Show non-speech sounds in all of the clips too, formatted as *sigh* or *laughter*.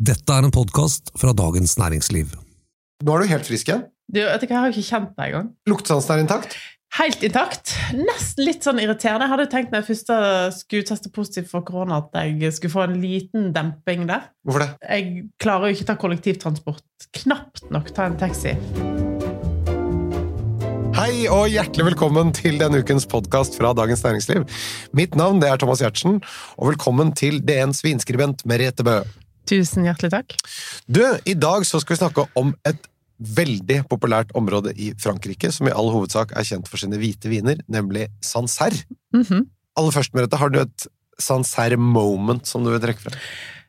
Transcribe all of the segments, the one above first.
Dette er en podkast fra Dagens Næringsliv. Nå er du helt frisk igjen. Du, vet ikke, jeg har ikke kjent deg engang. Luktesansen er intakt. Helt intakt. Nesten litt sånn irriterende. Jeg hadde tenkt når jeg først skulle teste positivt for korona, at jeg skulle få en liten demping der. Hvorfor det? Jeg klarer jo ikke ta kollektivtransport. Knapt nok ta en taxi. Hei og hjertelig velkommen til denne ukens podkast fra Dagens Næringsliv. Mitt navn det er Thomas Giertsen, og velkommen til DNs vinskribent Merete Bø. Tusen hjertelig takk. Du, i dag så skal vi snakke om et veldig populært område i Frankrike, som i all hovedsak er kjent for sine hvite viner, nemlig Sancerre. Mm -hmm. Aller først, Merete, har du et Sancerre-moment som du vil trekke frem?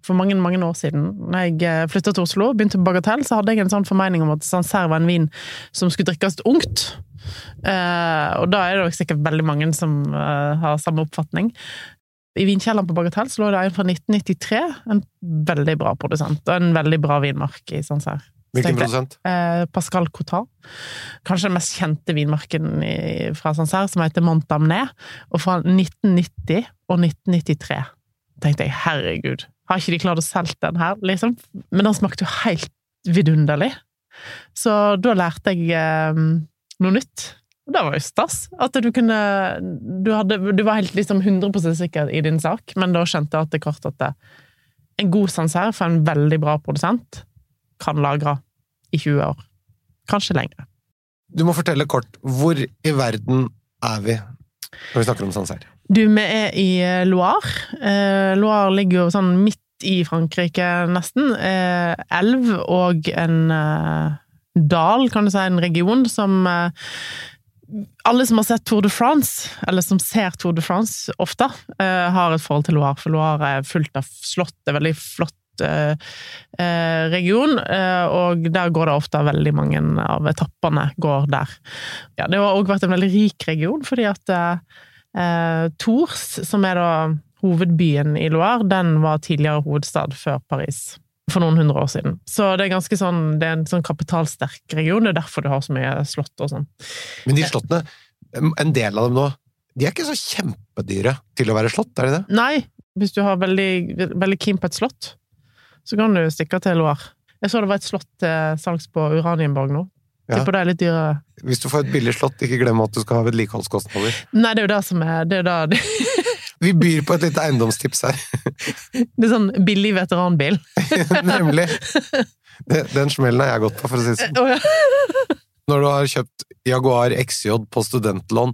For mange mange år siden, når jeg eh, flytta til Oslo, begynte på Bagatell, så hadde jeg en sånn formening om at Sancerre var en vin som skulle drikkes ungt. Uh, og da er det jo sikkert veldig mange som uh, har samme oppfatning. I vinkjelleren på Bagatell så lå det en fra 1993, en veldig bra produsent, og en veldig bra vinmark i Sancerre. Hvilken produsent? Eh, Pascal Cotard. Kanskje den mest kjente vinmarken i, fra Sancerre, som heter Montamné. Og fra 1990 og 1993 tenkte jeg herregud, har ikke de klart å selge den her, liksom? Men den smakte jo helt vidunderlig. Så da lærte jeg eh, noe nytt. Det var jo stas. At du kunne Du, hadde, du var helt liksom 100% sikker i din sak, men da skjønte jeg at det kort at det, en god sans her for en veldig bra produsent kan lagre i 20 år. Kanskje lenger. Du må fortelle kort. Hvor i verden er vi når vi snakker om Sancerre? Du, vi er i Loire. Eh, Loire ligger jo sånn midt i Frankrike, nesten. Eh, elv og en eh, dal, kan du si, en region som eh, alle som har sett Tour de France, eller som ser Tour de France ofte, uh, har et forhold til Loire, for Loire er fullt av slott. Det er veldig flott uh, region, og der går det ofte veldig mange av etappene går der. Ja, det har òg vært en veldig rik region, fordi at Tours, som er da hovedbyen i Loire, den var tidligere hovedstad før Paris. For noen hundre år siden. Så det er ganske sånn, det er en sånn kapitalsterk region. Det er derfor du har så mye slott og sånn. Men de slottene, en del av dem nå, de er ikke så kjempedyre til å være slott, er de det? Nei, hvis du har veldig, veldig keen på et slott, så kan du stikke til Loire. Jeg så det var et slott til salgs på Uranienborg nå. Ja. Tipper det er litt dyrere. Hvis du får et billig slott, ikke glem at du skal ha vedlikeholdskostnader. Nei, det er jo det som er Det er jo det *laughs* Vi byr på et lite eiendomstips her. *laughs* Det er sånn billig veteranbil. *laughs* Nemlig. Den smellen har jeg gått på, for å si det sånn. *laughs* Når du har kjøpt Jaguar XJ på studentlån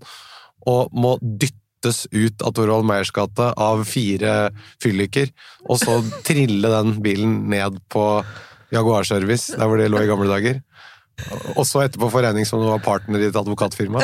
og må dyttes ut av Torvald Meyers gate av fire fylliker, og så trille den bilen ned på Jaguar Service, der hvor det lå i gamle dager, og så etterpå få regning som du var partner i et advokatfirma.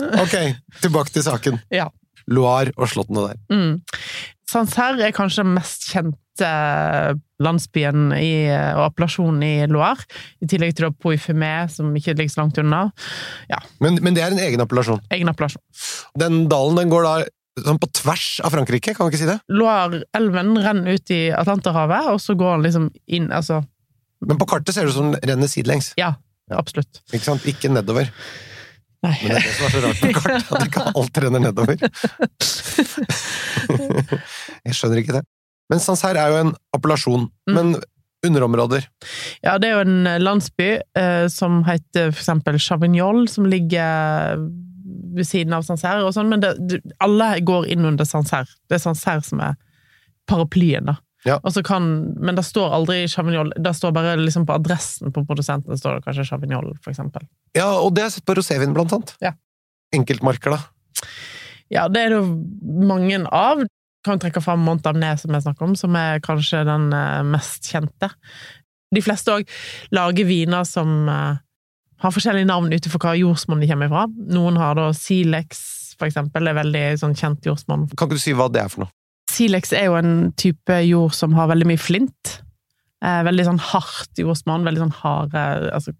Ok, tilbake til saken. Ja. Loire og slottene der. Mm. Sancerre er kanskje den mest kjente landsbyen i, og appellasjonen i Loire. I tillegg til Poifumé, som ikke ligger så langt unna. Ja, Men, men det er en egen appellasjon. egen appellasjon. Den dalen den går da sånn på tvers av Frankrike, kan vi ikke si det? Loire-elven renner ut i Atlanterhavet, og så går den liksom inn Altså, Men på kartet ser det ut som den renner sidelengs. ja, absolutt. Ikke sant? Ikke nedover. Nei. Men det er det som er så rart med kart, at ikke alt renner nedover. *laughs* Jeg skjønner ikke det. Men Sancerre er jo en appellasjon, Mm. men underområder Ja, det er jo en landsby eh, som heter for eksempel Chavignol, som ligger ved siden av Sancerre og sånn, men det, det, alle går inn under Sancerre. Det er Sancerre som er paraplyen, da. Ja. Kan, men det står aldri Chavignol, det står bare liksom på adressen på produsenten, står det kanskje Chavignol, for eksempel. Ja, og det har jeg sett på rosévin, blant annet. Ja. Enkeltmarker, da. Ja, det er det jo mange av. Kan trekke fram Montamné, som jeg snakker om, som er kanskje den eh, mest kjente. De fleste òg lager viner som eh, har forskjellige navn ut ifra hva jordsmonn de kommer fra. Noen har da Silex, for eksempel, det er veldig sånn kjent jordsmonn. Kan ikke du si hva det er for noe? Silex er jo en type jord som har veldig mye flint. Eh, veldig sånn hardt jordsmonn, veldig sånn harde altså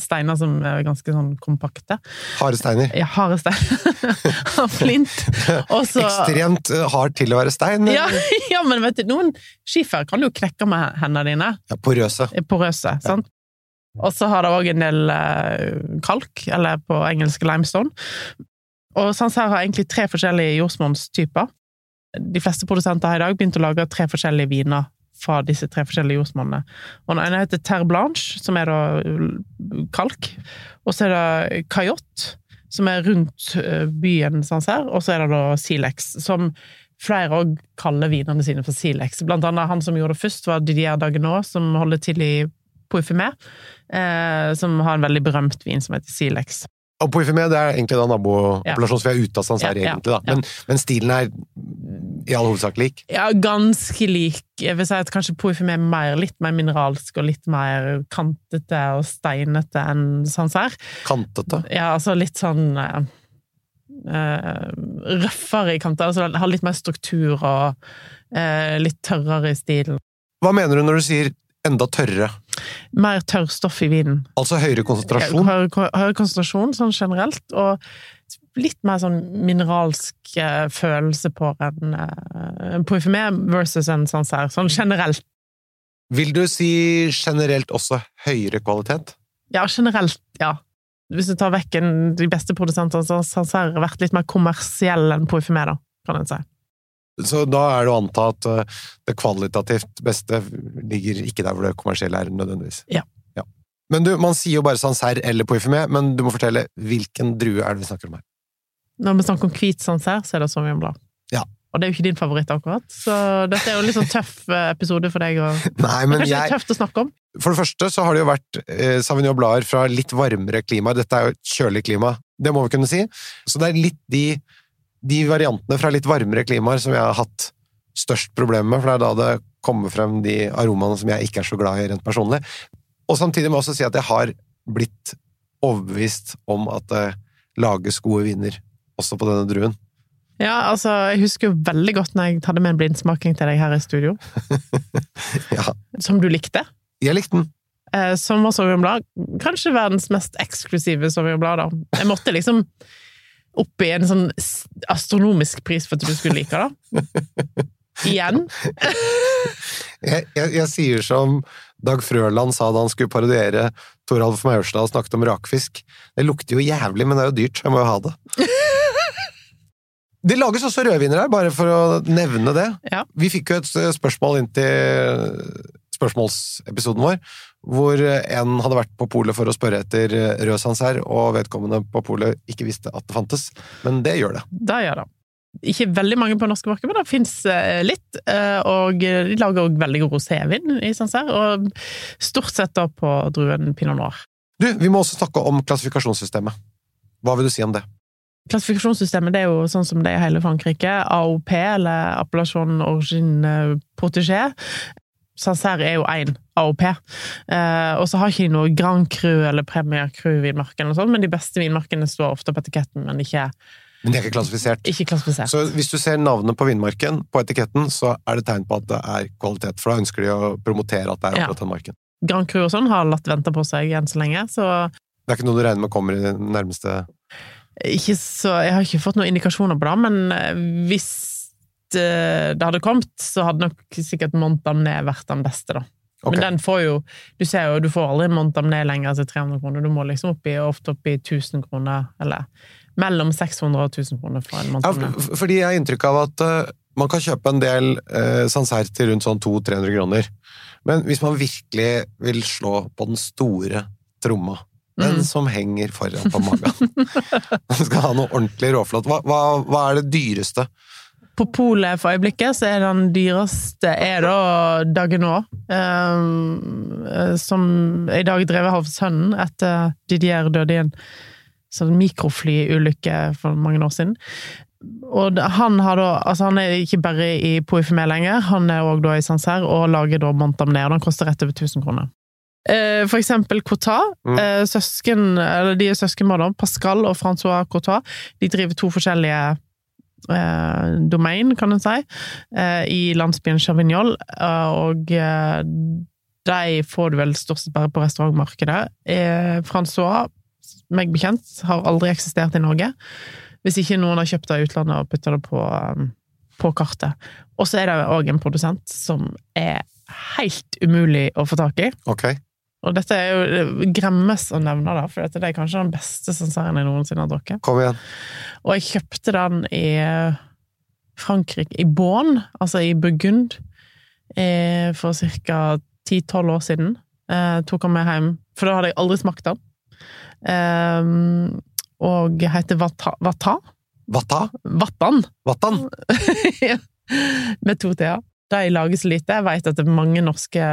steiner som er ganske sånn kompakte. Harde steiner. Ja, harde steiner. *laughs* Av flint. Også... Ekstremt eh, hard til å være stein. ja, *laughs* ja, men vet du, noen skifer kan du jo knekke med hendene dine. Ja, porøse. Porøse, porøse, sant? Og så har det òg en del eh, kalk, eller på engelsk limestone. Og Sancerre har egentlig tre forskjellige jordsmonnstyper. De fleste produsenter har i dag begynt å lage tre forskjellige viner fra disse tre forskjellige jordsmonnene. Og Den ene heter Terre Blanche, som er da kalk. Og så er det Cayotte, som er rundt eh, byen Sancerre. Og så er det da Silex, som flere òg kaller vinene sine for Silex. Blant annet han som gjorde det først, var Didier Dagenot, som holder til i Poifumé, eh, som har en veldig berømt vin som heter Silex. Og Poifumé det er egentlig da naboappellasjon, så vi er ute av ja, egentlig. da. Men, men stilen er i all hovedsak lik. Ja, ganske lik. Jeg vil si at kanskje Poifumé er mer, litt mer mineralsk og litt mer kantete og steinete enn Sancerre. Kantete. Ja, altså litt sånn uh, røffere i kanter. Altså har litt mer struktur og uh, litt tørrere i stilen. Hva mener du når du sier enda tørrere? Mer tørrstoff i vinen. Altså høyere konsentrasjon? Høyere, høyere konsentrasjon, sånn generelt, og litt mer sånn mineralsk eh, følelse på en, eh, versus en Sancerre, sånn generelt. Vil du si generelt også høyere kvalitet? Ja, generelt, ja. Hvis du tar vekk en, de beste produsentene, så har Sancerre vært litt mer kommersiell enn Poifumé, da, kan en si. Så da er det å anta at uh, det kvalitativt beste ligger ikke der hvor det kommersielle er, nødvendigvis. Ja. Ja. Men du, man sier jo bare Sancerre eller Poifumé, men du må fortelle hvilken drue er det vi snakker om her? Når vi snakker om hvit Sancerre, så er det Sauvignon Blanc. Ja. Og det er jo ikke din favoritt, akkurat, så dette er jo en litt sånn tøff eh, episode for deg. Og... *laughs* Nei, men Kanskje jeg litt tøft å snakke om? For det første så har det jo vært eh, Sauvignon Blader fra litt varmere klima. Dette er jo et kjølig klima, det må vi kunne si. Så det er litt de, de variantene fra litt varmere klimaer som jeg har hatt størst problem med, for det er da det kommer frem de aromaene som jeg ikke er så glad i rent personlig. Og samtidig må jeg også si at jeg har blitt overbevist om at det lages gode viner også på denne druen. Ja, altså, jeg husker jo veldig godt når jeg hadde med en blindsmaking til deg her i studio, *laughs* Ja, som du likte. jeg likte den. Eh, som var Sauvignon Blad. Kanskje verdens mest eksklusive Sauvignon Blad, da. Jeg måtte liksom opp i en sånn astronomisk pris for at du skulle like det. *laughs* Igjen. *laughs* Jeg, jeg, jeg sier som Dag Frøland sa da han skulle parodiere Toralf Maurstad og snakket om rakfisk. Det lukter jo jævlig, men det er jo dyrt, jeg må jo ha det. *laughs* Det lages også rødviner her, bare for å nevne det. Ja. Vi fikk jo et spørsmål inn til spørsmålsepisoden vår, hvor en hadde vært på polet for å spørre etter rød sancerre, og vedkommende på polet ikke visste at det fantes, men det gjør det. Det gjør det. Ikke veldig mange på norske marked, men det fins litt. eh, Og de lager òg veldig god rosévin i Sancerre, og stort sett da på druen pinot noir. Du, vi må også snakke om klassifikasjonssystemet. Hva vil du si om det? Klassifikasjonssystemet det er jo sånn som det er i hele Frankrike. AOP, eller Appellation Origine Protégé. Sancerre er jo én AOP. Eh, og så har ikke de noe Grand Cru eller Premier Cru-vinmarken, men de beste vinmarkene står ofte på etiketten, men ikke, Men det er ikke klassifisert. ikke klassifisert. Så hvis du ser navnet på vinmarken på etiketten, så er det tegn på at det er kvalitet, for da ønsker de å promotere at det er Ja. akkurat den marken. Grand Cru og sånn har latt vente på seg enn så lenge, så Det er ikke noe du regner med kommer i den nærmeste så Jeg har ikke fått noen indikasjoner på det, men eh, hvis det, det hadde kommet, så hadde nok sikkert Montamné vært den beste, da. Okay. Men den får jo Du ser jo, du får aldri Montamné lenger til 300 kroner. Du må liksom opp i, ofte opp i 1000 kroner, eller mellom 600 og 1000 kroner for en Montamné. Ja, fordi jeg har inntrykk av at uh, man kan kjøpe en del uh, Sancerre til rundt sånn 200-300 kroner. Men hvis man virkelig vil slå på den store tromma, den Mm. som henger foran på magen *laughs* Man skal ha noe ordentlig råflott. Hva, hva, hva er det dyreste? På polet for øyeblikket så er den dyreste er da Dagenot, Um, som i dag drevet av sønnen etter Didier døde i en sånn mikroflyulykke for mange år siden. Og han har da, altså han er ikke bare i Poifemé lenger, han er òg da i Sancerre og lager da Montamné, og den koster rett over 1000 kroner. Eh, For eksempel Cotat. Mm. Eh, Søsken, eller de er søskenbarn, Pascal og Francois Cotat. De driver to forskjellige eh, domain, kan en si, eh, i landsbyen Chavignol. Eh, og eh, de får du vel stort sett bare på restaurantmarkedet. Eh, Francois, meg bekjent, har aldri eksistert i Norge. Hvis ikke noen har kjøpt det i utlandet og putta det på, på kartet. Og så er det òg en produsent som er helt umulig å få tak i. Ok. Og dette er jo det gremmes å nevne, da, for dette er kanskje den beste sanseren jeg noensinne har drukket. Kom igjen. Og jeg kjøpte den i Frankrike, i Bonn, altså i Burgund, eh, for ca. 10-12 år siden. Eh, tok den med hjem, for da hadde jeg aldri smakt den. Eh, og heter Vata. Vata? Vatan. Vattan! Vattan? *laughs* med to t-er. De lager så lite. Jeg vet at det er mange norske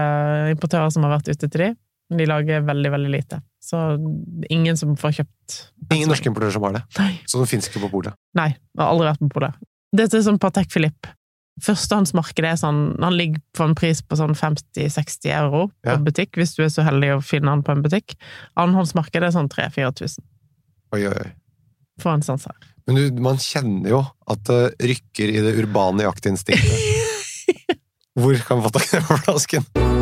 importører som har vært ute til de. Men de lager veldig, veldig lite. Så ingen som får kjøpt Ingen norske importører som har det. Nei. Så den finnes ikke på polet. Nei, jeg har aldri vært på polet. Dette er sånn Patek Philippe. Førstehåndsmarkedet er sånn Han ligger på en pris på sånn 50-60 euro på Ja. butikk, hvis du er så heldig å finne han på en butikk. Annenhåndsmarkedet er sånn 3000-4000 Oi, oi, oi. for en sanser. Men du, man kjenner jo at det rykker i det urbane jaktinstinktet. *laughs* Hvor kan vi få tak i den flasken?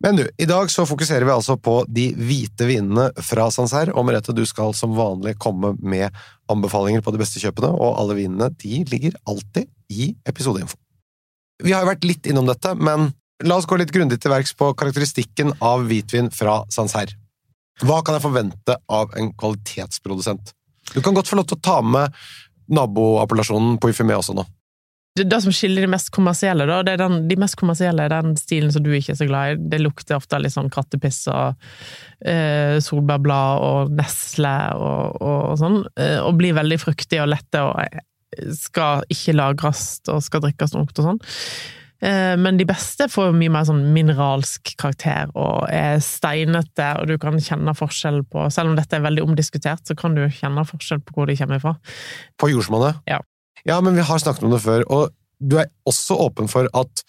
Men du, i dag så fokuserer vi altså på de hvite vinene fra Sancerre, og Merete, du skal som vanlig komme med anbefalinger på de beste kjøpene, og alle vinene de ligger alltid i episodeinfo. Vi har jo vært litt innom dette, men la oss gå litt grundig til verks på karakteristikken av hvitvin fra Sancerre. Hva kan jeg forvente av en kvalitetsprodusent? Du kan godt få lov til å ta med naboappellasjonen på Yfimé også nå. Det, som skiller de mest kommersielle, da, det er den, de mest kommersielle er den stilen som du ikke er så glad i. Det lukter ofte litt sånn kattepiss og eh, solbærblad og nesle og, og, og sånn. Eh, og blir veldig fruktige og lette og eh, skal ikke lagres og skal drikkes ungt og sånn. Eh, Men de beste får mye mer sånn mineralsk karakter og er steinete, og du kan kjenne forskjell på Selv om dette er veldig omdiskutert, så kan du kjenne forskjell på hvor de kommer fra. På jordsmonnet? Ja. Ja, men vi har snakket om det før, og du er også åpen for at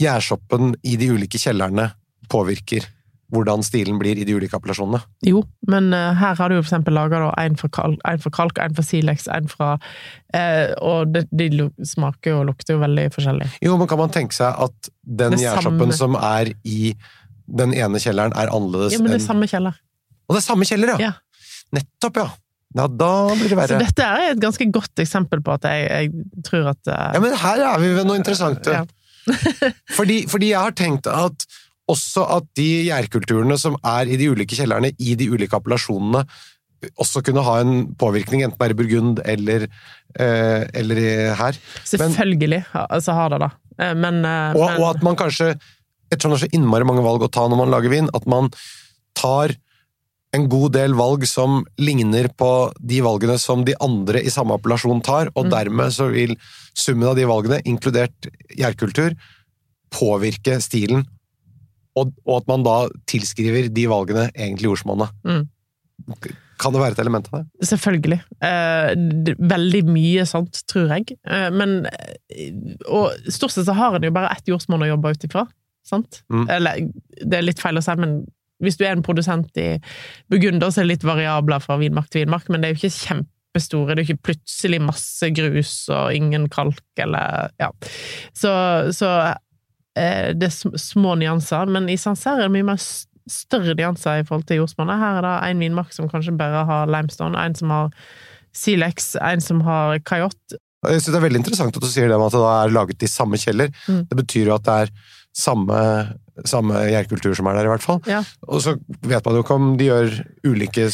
gjærsoppen i de ulike kjellerne påvirker hvordan stilen blir i de ulike appellasjonene. Jo, men uh, her har du jo for eksempel laga en for kalk, en for kalk, en for silex, en fra uh, Og det, de smaker og lukter jo veldig forskjellig. Jo, men kan man tenke seg at den gjærsoppen som er i den ene kjelleren, er annerledes enn Ja, men det er enn samme kjeller. Og det er samme kjeller, ja! Ja. Nettopp, ja! Ja, da blir det Så dette er et ganske godt eksempel på at jeg, jeg tror at uh, Ja, men her er vi ved noe interessant. Ja. *laughs* fordi, fordi jeg har tenkt at også at de gjærkulturene som er i de ulike kjellerne, i de ulike appellasjonene, også kunne ha en påvirkning, enten det er i Burgund eller, uh, eller her. Selvfølgelig men, altså har det det. Eh, Men, eh, Og, men og at man kanskje, ettersom det er så innmari mange valg å ta når man lager vin, at man tar en god del valg som ligner på de valgene som de andre i samme appellasjon tar, og Mm. dermed så vil summen av de valgene, inkludert gjærkultur, påvirke stilen, og, og at man da tilskriver de valgene egentlig jordsmonnet. Mm. Kan det være et element av det? Selvfølgelig. Eh, veldig mye sånt, tror jeg. Eh, men eh, Og stort sett så har en jo bare ett jordsmonn å jobbe ut ifra. Sant? Mm. Eller, det er litt feil å si, men hvis du er en produsent i Burgunder, så er det litt variabler fra vinmark til vinmark, men det er jo ikke kjempestore. Det er jo ikke plutselig masse grus og ingen kalk, eller Ja. Så, så eh, det er små nyanser, men i Sancerre er det mye mer større nyanser i forhold til jordsmonnet. Her er det en vinmark som kanskje bare har limestone, en som har silex, en som har kajott. Jeg synes Det er veldig interessant at du sier det med at det er laget i samme kjeller. Mm. Det betyr jo at det er samme, samme gjærkultur som er der, i hvert fall. Ja. Og så vet man jo ikke om de gjør ulike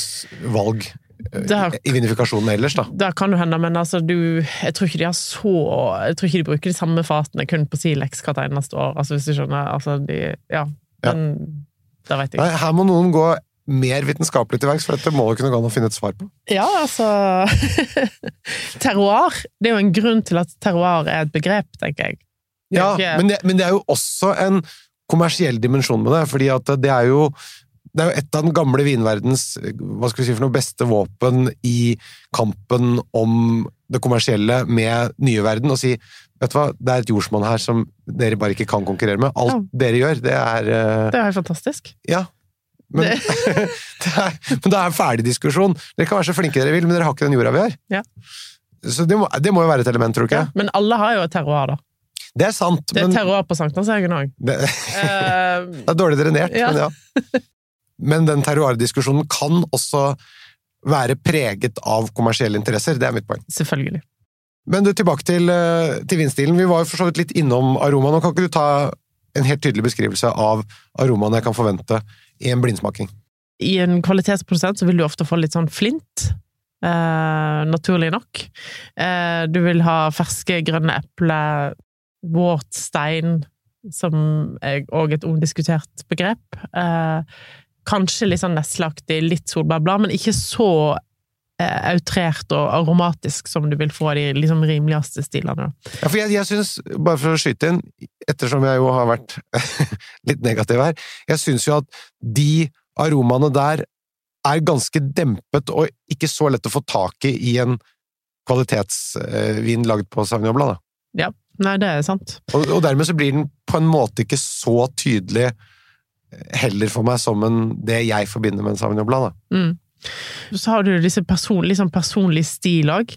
valg eh, i vinifikasjonen ellers, da. Det kan jo hende, men altså, du Jeg tror ikke de har så Jeg tror ikke de bruker de samme fatene kun på silex hvert eneste år, altså, hvis du skjønner. Altså, de Ja. Ja. Men det vet jeg Nei, ikke. her må noen gå mer vitenskapelig til verks, for dette må jo kunne gå an å finne et svar på. Ja, altså *laughs* Terroir. Det er jo en grunn til at terroir er et begrep, tenker jeg. Det Ja, men det, men det er jo også en kommersiell dimensjon med det, fordi at det er jo det er jo et av den gamle vinverdens hva skal vi si for noe, beste våpen i kampen om det kommersielle med nye verden, og si Vet du hva, det er et jordsmonn her som dere bare ikke kan konkurrere med. Alt dere gjør, det er eh, Det er fantastisk. Ja. Men *laughs* det, er, men det er en ferdig diskusjon. Dere kan være så flinke dere vil, men dere har ikke den jorda vi har. Ja. Så det må, det må jo være et element, tror du ikke? Ja, men alle har jo et terroir, da. Det er sant, Det er men terroir på Sankthanshaugen òg. det, *laughs* det er dårlig drenert, Ja. men ja. Men den terroir-diskusjonen kan også være preget av kommersielle interesser. Det er mitt poeng. selvfølgelig. Men du, tilbake til, eh, til vinstilen. Vi var jo for så vidt litt innom aromaen. Kan ikke du ta en helt tydelig beskrivelse av aromaen jeg kan forvente i en blindsmaking? I en kvalitetsprodusent så vil du ofte få litt sånn flint. Eh, naturlig nok. Eh, du vil ha ferske, grønne epler, våt stein, som er også et omdiskutert begrep. Eh, kanskje litt sånn nesleaktig, litt solbærblad, men ikke så eh, outrert og aromatisk som du vil få de liksom rimeligste stilene. Ja, for jeg, jeg synes, bare for å skyte inn, ettersom jeg jo har vært *laughs* litt negativ her, jeg syns jo at de aromaene der er ganske dempet og ikke så lett å få tak i i en kvalitetsvin lagd på Sauvignon Blanc. da. Ja, nei, det er sant. Og, og dermed så blir den på en måte ikke så tydelig heller for meg som en, det jeg forbinder med en Sauvignon Blanc. Da. Mm. Så har du disse person, liksom personlig stil òg.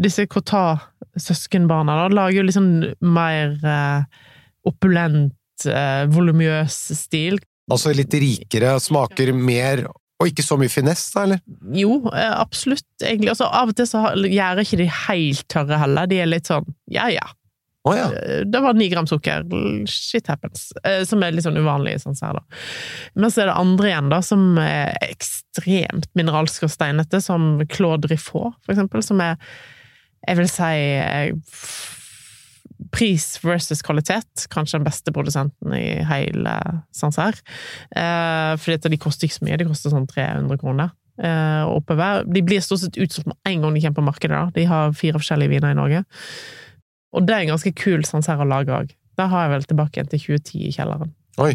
Disse Cotat-søskenbarna da, lager jo liksom mer eh, opulent, eh, volumiøs stil. Altså litt rikere, smaker mer, og ikke så mye finesse, da, eller? Jo, eh, absolutt, egentlig. Altså, av og til så gjør ikke de helt tørre heller. De er litt sånn ja ja, Å ja. Eh, Det var ni gram sukker. Shit happens. Eh, Som er litt sånn uvanlig, sånn her, da. Men så er det andre igjen, da, som er ekstremt mineralske og steinete, som Claude Riffaut, for eksempel, som er Jeg vil si eh, Pris versus kvalitet. Kanskje den beste produsenten i hele Sancerre. Eh, fordi de koster ikke så mye. De koster sånn 300 kroner. Oppover. De blir stort sett utsolgt med en gang de kommer på markedet. da. De har fire forskjellige viner i Norge. Og det er en ganske kul Sancerre å lage òg. Da har jeg vel tilbake igjen til 2010 i kjelleren. Oi.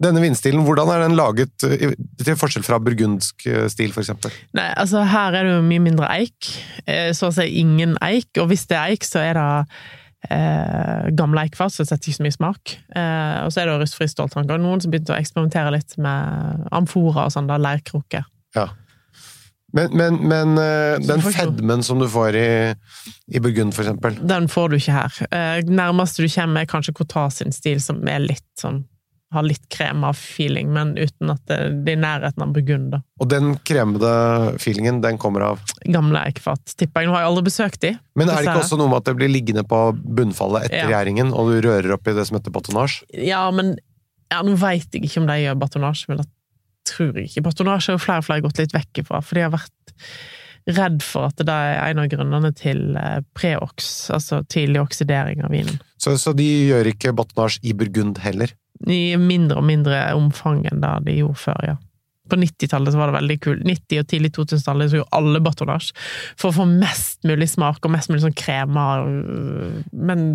Denne vinstilen, hvordan er den laget eh, til forskjell fra burgundsk eh, stil, for eksempel? Nei, altså her er det jo mye mindre eik. eh, Så å si ingen eik. Og hvis det er eik, så er det eh, gamle eikfat, så det setter ikke så mye smak. Eh, og så er det rustfri ståltanker. Noen som begynte å eksperimentere litt med amfora og sånn, da, leirkrukker. Ja. Men, men, men eh, den fedmen som du får i, i Burgund, for eksempel Den får du ikke her. Eh, nærmeste du kommer, er kanskje Cotas sin stil, som er litt sånn har litt krem av feeling, men uten at det, det er i nærheten av Burgund. Og den kremede feelingen, den kommer av Gamle eikefat, tipper jeg. Nå har jeg aldri besøkt de. Men er det ikke også noe med at det blir liggende på bunnfallet etter Ja. gjæringen, og du rører opp i det som heter batonnage? Ja, men ja, nå veit jeg ikke om de gjør batonasje, men det tror jeg ikke. Batonasje har flere og flere gått litt vekk ifra, for de har vært redd for at det er en av grunnene til eh, preox, altså tidlig oksidering av vinen. Så, så de gjør ikke batonage i Burgund heller? I mindre og mindre omfang enn det de gjorde før, ja. På 90-tallet var det veldig kult. 90- og tidlig 2000-tallet så gjorde alle batonage for å få mest mulig smak og mest mulig sånn kremer, men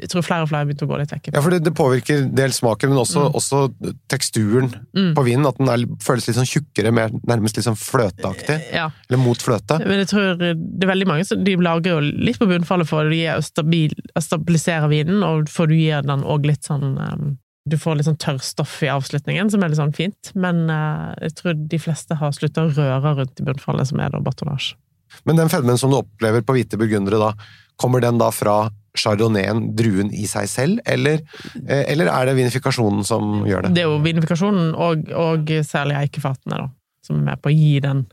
jeg tror flere og flere begynte å gå litt vekk. Ja, for det, det påvirker dels smaken, men også, Mm. også teksturen Mm. på vinen. At den er, føles litt sånn tjukkere, mer, nærmest litt sånn fløteaktig. Ja. Eller mot fløte. Men jeg tror det er veldig mange som de lager jo litt på bunnfallet for å stabil, stabilisere vinen, og for du gir den òg litt sånn um, Du får litt sånn tørrstoff i avslutningen, som er litt sånn fint. Men uh, jeg tror de fleste har slutta å røre rundt i bunnfallet, som er da batonnage. Men den fedmen som du opplever på hvite burgundere da, kommer den da fra chardonnayen, druen i seg selv, eller, eh, eller er det vinifikasjonen som gjør det? Det er jo vinifikasjonen, og, og særlig eikefatene, da, som er med på å gi den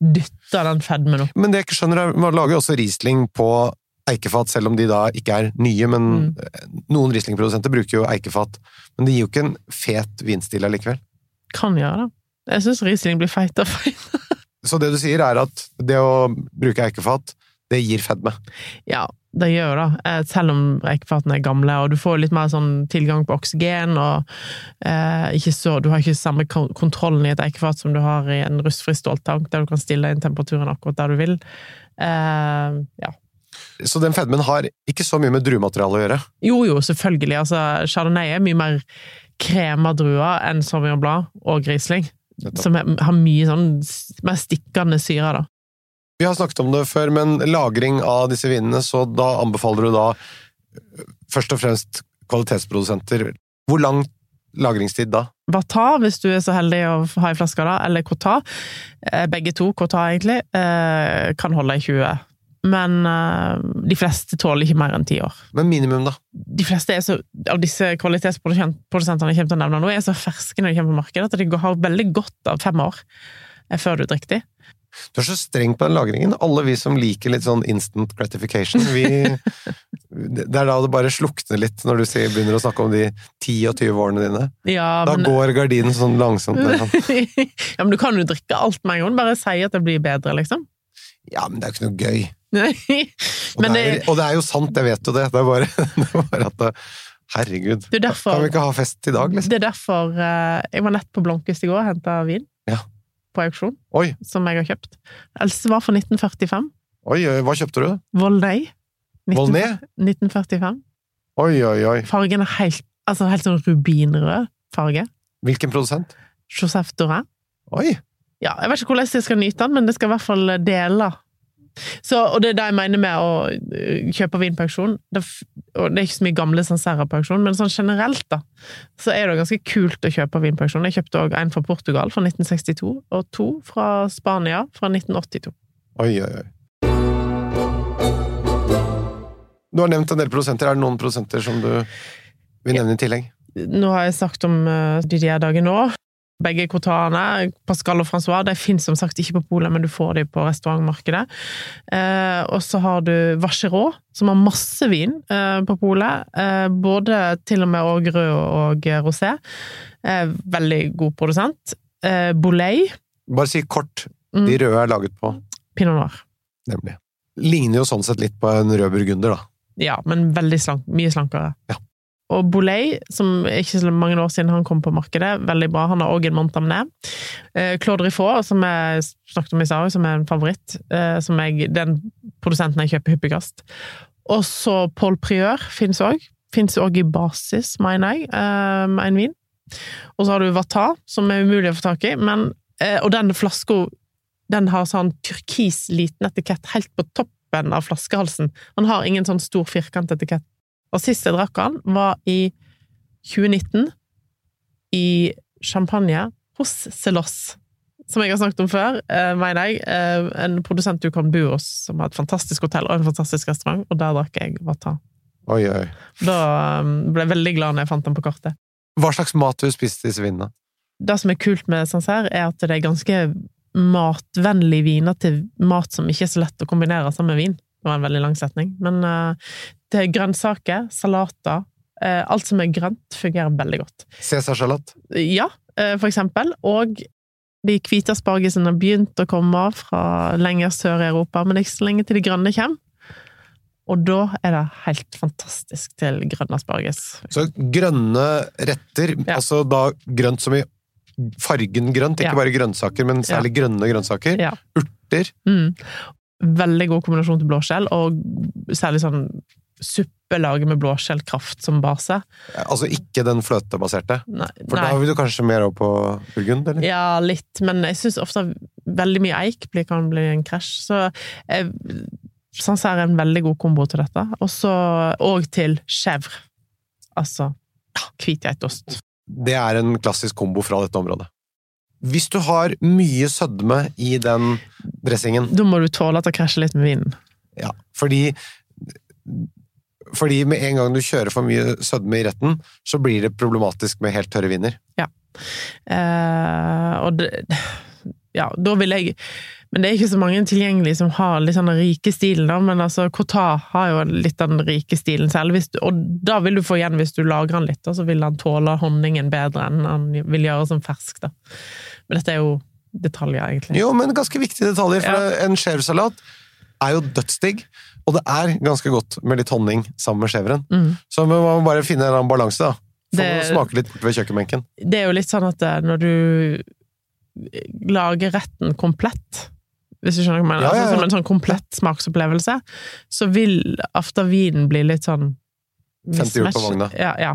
Dytte den fedmen opp. Men det jeg ikke skjønner er, man lager jo også Riesling på eikefat, selv om de da ikke er nye, men Mm. noen Riesling-produsenter bruker jo eikefat. Men det gir jo ikke en fet vinstil allikevel. Kan gjøre det. Jeg syns Riesling blir feit og feit. Så det du sier er at det å bruke eikefat, det gir fedme. Ja, det gjør det, eh, selv om rekefatene er gamle, og du får litt mer sånn tilgang på oksygen, og eh, så, du har ikke samme kontrollen i et eikefat som du har i en rustfri ståltank, der du kan stille inn temperaturen akkurat der du vil. Eh, ja. Så den fedmen har ikke så mye med druematerialet å gjøre. Jo, jo, selvfølgelig. Altså, Chardonnay er mye mer krema druer enn Sauvignon Blanc og Riesling, som har mye sånn mer stikkende syre, da. Vi har snakket om det før, men lagring av disse vinene, så da anbefaler du da først og fremst kvalitetsprodusenter. Hvor lang lagringstid da? Bata, hvis du er så heldig å ha i flaska da, eller Cota. Eh, Begge to, Cota egentlig, eh, kan holde i 20. Men eh, de fleste tåler ikke mer enn 10 år. Men minimum, da? De fleste så, av disse kvalitetsprodusentene jeg kommer til å nevne nå, er så ferske når de kommer på markedet, at de har veldig godt av fem år eh, før du drikker de. Du er så streng på den lagringen. Alle vi som liker litt sånn instant gratification, vi Det er da det bare slukner litt når du begynner å snakke om de 10 og 20 årene dine. Ja, Da men, går gardinen sånn langsomt ned. Sånn. *laughs* ja, men du kan jo drikke alt med en gang, bare si at det blir bedre, liksom. Ja, men det er jo ikke noe gøy. *laughs* Og, det er, og det er jo sant, jeg vet jo det. Det er bare, *laughs* det er bare at det, Herregud. Er derfor- Kan vi ikke ha fest i dag, liksom? Det er derfor eh, Jeg var nett på Blomkvist i går og henta vin. Ja. På auksjon, Oi, som jeg har kjøpt. Eldste var fra 1945. oi, oi, hva kjøpte du? Volnay. 19 Volnay? 1945. Oi, oi, oi. Fargen er helt, altså helt sånn rubinrød farge. Hvilken produsent? Joseph Dorin. Oi! Ja, jeg vet ikke hvordan jeg skal nyte den, men det skal i hvert fall dele. Så, og det er det jeg mener med å øh, kjøpe vin på auksjon. Det, og det er ikke så mye gamle auksjon, men sånn generelt, da, så er det ganske kult å kjøpe vin på auksjon. Jeg kjøpte òg en fra Portugal fra 1962, og to fra Spania fra 1982. Oi, oi, oi. Du har nevnt en del produsenter. Er det noen produsenter som du vil nevne i tillegg? Nå har jeg sagt om uh, Didier Dagenot. Begge Cotaene, Pascal og Francois, de finnes som sagt ikke på polet, men du får de på restaurantmarkedet. Eh, og så har du Vacherot, som har masse vin eh, på polet. Eh, både til og med og rød og rosé. Eh, veldig god produsent. Eh, Bolei, Bare si kort. Mm. De røde er laget på, pinot noir. nemlig. Ligner jo sånn sett litt på en rød burgunder, da. Ja, men veldig slank, mye slankere. Ja. Og Boulay, som ikke så mange år siden han kom på markedet, veldig bra. Han har òg en Montamné. Eh, Claude Riffaud, som jeg snakket om i stad, som er en favoritt. Eh, som jeg, den produsenten jeg kjøper hyppigst. Og så Paul Prieur fins òg. Fins òg i basis, mener jeg, eh, en vin. Og så har du Vata, som er umulig å få tak i. Men, eh, og den flaska den har sånn turkis liten etikett helt på toppen av flaskehalsen. Han har ingen sånn stor firkantetikett. Og sist jeg drakk han, var i 2019, i champagne hos Celos. Som jeg har snakket om før, eh, mener jeg. Eh, en produsent du kan bo hos, som har et fantastisk hotell og en fantastisk restaurant, og der drakk jeg Vata. Oi, oi. Da eh, ble jeg veldig glad når jeg fant den på kartet. Hva slags mat har du spist disse vinene? Det som er kult med Sancerre, er at det er ganske matvennlige viner til mat som ikke er så lett å kombinere sammen med vin. Det var en veldig lang setning. Men eh, er grønnsaker, salater eh, Alt som er grønt, fungerer veldig godt. Cæsarsalat? Ja, eh, for eksempel. Og de hvite aspargesene har begynt å komme fra lenger sør i Europa, men ikke så lenge til de grønne kommer. Og da er det helt fantastisk til grønn asparges. Så grønne retter, Ja. altså da grønt som i fargen grønt, ikke Ja. bare grønnsaker, men særlig grønne grønnsaker. Ja. Urter. Mm. Veldig god kombinasjon til blåskjell, og særlig sånn suppelaget med blåskjellkraft som base. Altså ikke den fløtebaserte. Nei, For da vil du kanskje mer over på burgund, eller? Ja, litt, men jeg syns ofte veldig mye eik blir, kan bli en krasj. Så jeg, Sancerre er en veldig god kombo til dette. Og så og til chèvre. Altså hvitgeitost. Det er en klassisk kombo fra dette området. Hvis du har mye sødme i den dressingen, Da må du tåle at det krasjer litt med vinen. ja, fordi fordi med en gang du kjører for mye sødme i retten, så blir det problematisk med helt tørre viner. Eh, og det Ja, da vil jeg Men det er ikke så mange tilgjengelige som har litt sånn den rike stilen, da. Men altså, Cotat har jo litt den rike stilen selv, du, og da vil du få igjen hvis du lagrer den litt, og så vil han tåle honningen bedre enn han vil gjøre som fersk, da. Men dette er jo detaljer, egentlig. Jo, men ganske viktige detaljer, for Ja. en skjevsalat er jo dødsdigg, og det er ganske godt med litt honning sammen med skjeveren. Mm. Så man må bare finne en annen balanse, da. Det- smake litt ved kjøkkenbenken. Det er jo litt sånn at eh, når du lager retten komplett hvis du skjønner hva jeg mener, Ja, ja, ja. Altså, som en sånn komplett smaksopplevelse, så vil ofte vinen bli litt sånn Femte hjul på vogna. Ja, ja.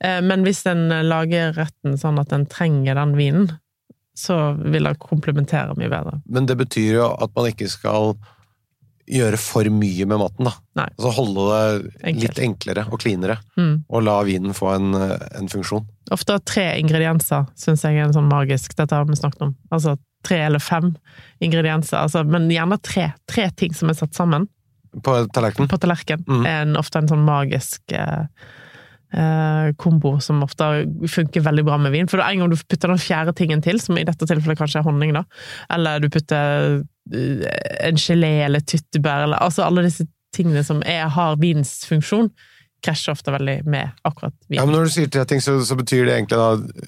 Eh, Men hvis en lager retten sånn at den trenger den vinen, så vil den komplementere mye bedre. Men det betyr jo at man ikke skal gjøre for mye med maten, da. Nei. Altså holde det Enkel. litt enklere og cleanere, Mm. og la vinen få en, en funksjon. Ofte tre ingredienser syns jeg er en sånn magisk, dette har vi snakket om. Altså tre eller fem ingredienser, altså, men gjerne tre. Tre ting som er satt sammen På tallerkenen. på tallerken, Mm. er en, ofte en sånn magisk eh, eh, kombo som ofte funker veldig bra med vin. For en gang du putter den fjerde tingen til, som i dette tilfellet kanskje er honning, da, eller du putter en gelé eller tyttebær, eller altså alle disse tingene som er, har vins funksjon, krasjer ofte veldig med akkurat vin. Ja, men Når du sier tre ting, så, så betyr det egentlig da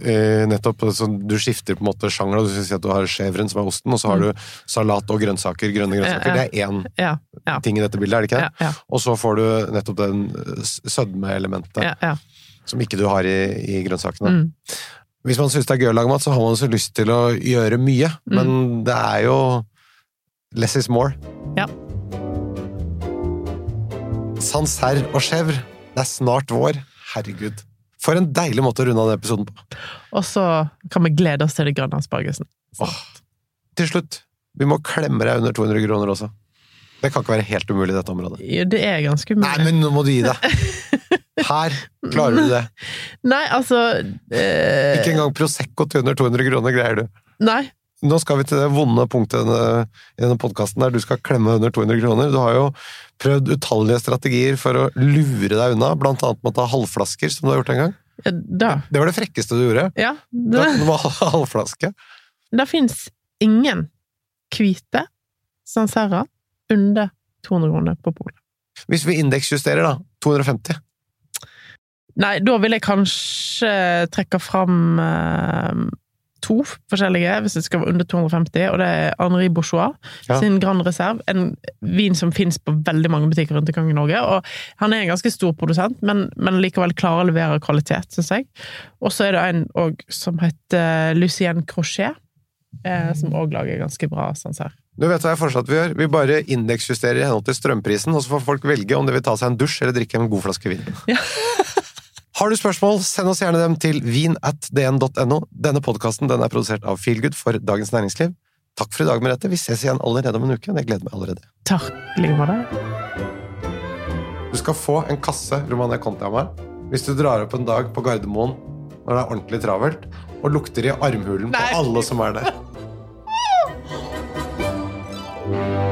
eh, nettopp så Du skifter på en måte sjanger. Du skal si at du har chèvren, som er osten, og så har du salat og grønnsaker. Grønne grønnsaker. Mm. Ja, ja. Det er én Ja, ting i dette bildet, er det ikke det? Og så får du nettopp den eh, sødmeelementet som ikke du har i, i grønnsakene. Mm. Hvis man syns det er gøy å lage mat, så har man så lyst til å gjøre mye, Mm. men det er jo less is more. Ja. Sancerre og chèvre, det er snart vår. Herregud. For en deilig måte å runde av den episoden på. Og så kan vi glede oss til det grønne aspargesen. Åh, til slutt, vi må klemme deg under 200 kroner også. Det kan ikke være helt umulig i dette området. Ja, Det er ganske umulig. Nei, men nå må du gi deg! *laughs* Her klarer du det. Nei, altså eh, Ikke engang Prosecco til under 200 kroner greier du. Nei. Nå skal vi til det vonde punktet i denne, i denne podkasten der du skal klemme under 200 kroner. Du har jo prøvd utallige strategier for å lure deg unna, blant annet med å ta halvflasker, som du har gjort en gang. Da. Det var det frekkeste du gjorde. Ja. Det Da, det var *laughs* halvflaske. det fins ingen hvite Sancerra under 200 kroner på polet. Hvis vi indeksjusterer, da. 250. Nei, da vil jeg kanskje trekke fram eh, to forskjellige, hvis det skal være under 250, og det er Henri Bourgeois Ja. sin Grand Reserve. En vin som finnes på veldig mange butikker rundt omkring i Norge. og Han er en ganske stor produsent, men, men likevel klarer å levere kvalitet, syns jeg. Og så er det en og, som heter Lucien Crochet, eh, som òg lager ganske bra Sancerre. Du vet hva jeg foreslår at vi gjør? Vi bare indeksjusterer i henhold til strømprisen, og så får folk velge om de vil ta seg en dusj eller drikke en god flaske vin. Ja. Har du spørsmål, send oss gjerne dem til vin.dn.no. Denne podkasten er produsert av Feelgood for Dagens Næringsliv. Takk for i dag, Merete. Vi ses igjen allerede om en uke. Jeg gleder meg allerede. Takk Lige like måte. Du skal få en kasse Romania Conti av meg hvis du drar opp en dag på Gardermoen når det er ordentlig travelt, og lukter i armhulen Nei. på alle som er der. *laughs*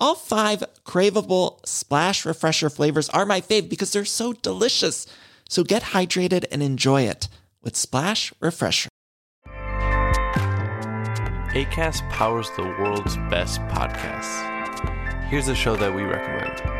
All five craveable splash refresher flavors are my fave because they're so delicious. So get hydrated and enjoy it with Splash Refresher. ACAST powers the world's best podcasts. Here's a show that we recommend.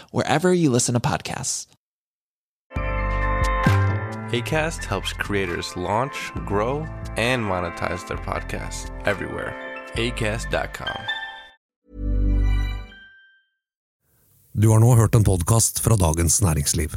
wherever you listen to podcasts. ACAST helps creators launch, grow, and monetize their podcasts everywhere. ACAST.com. Du har nå hørt en podkast fra Dagens Næringsliv.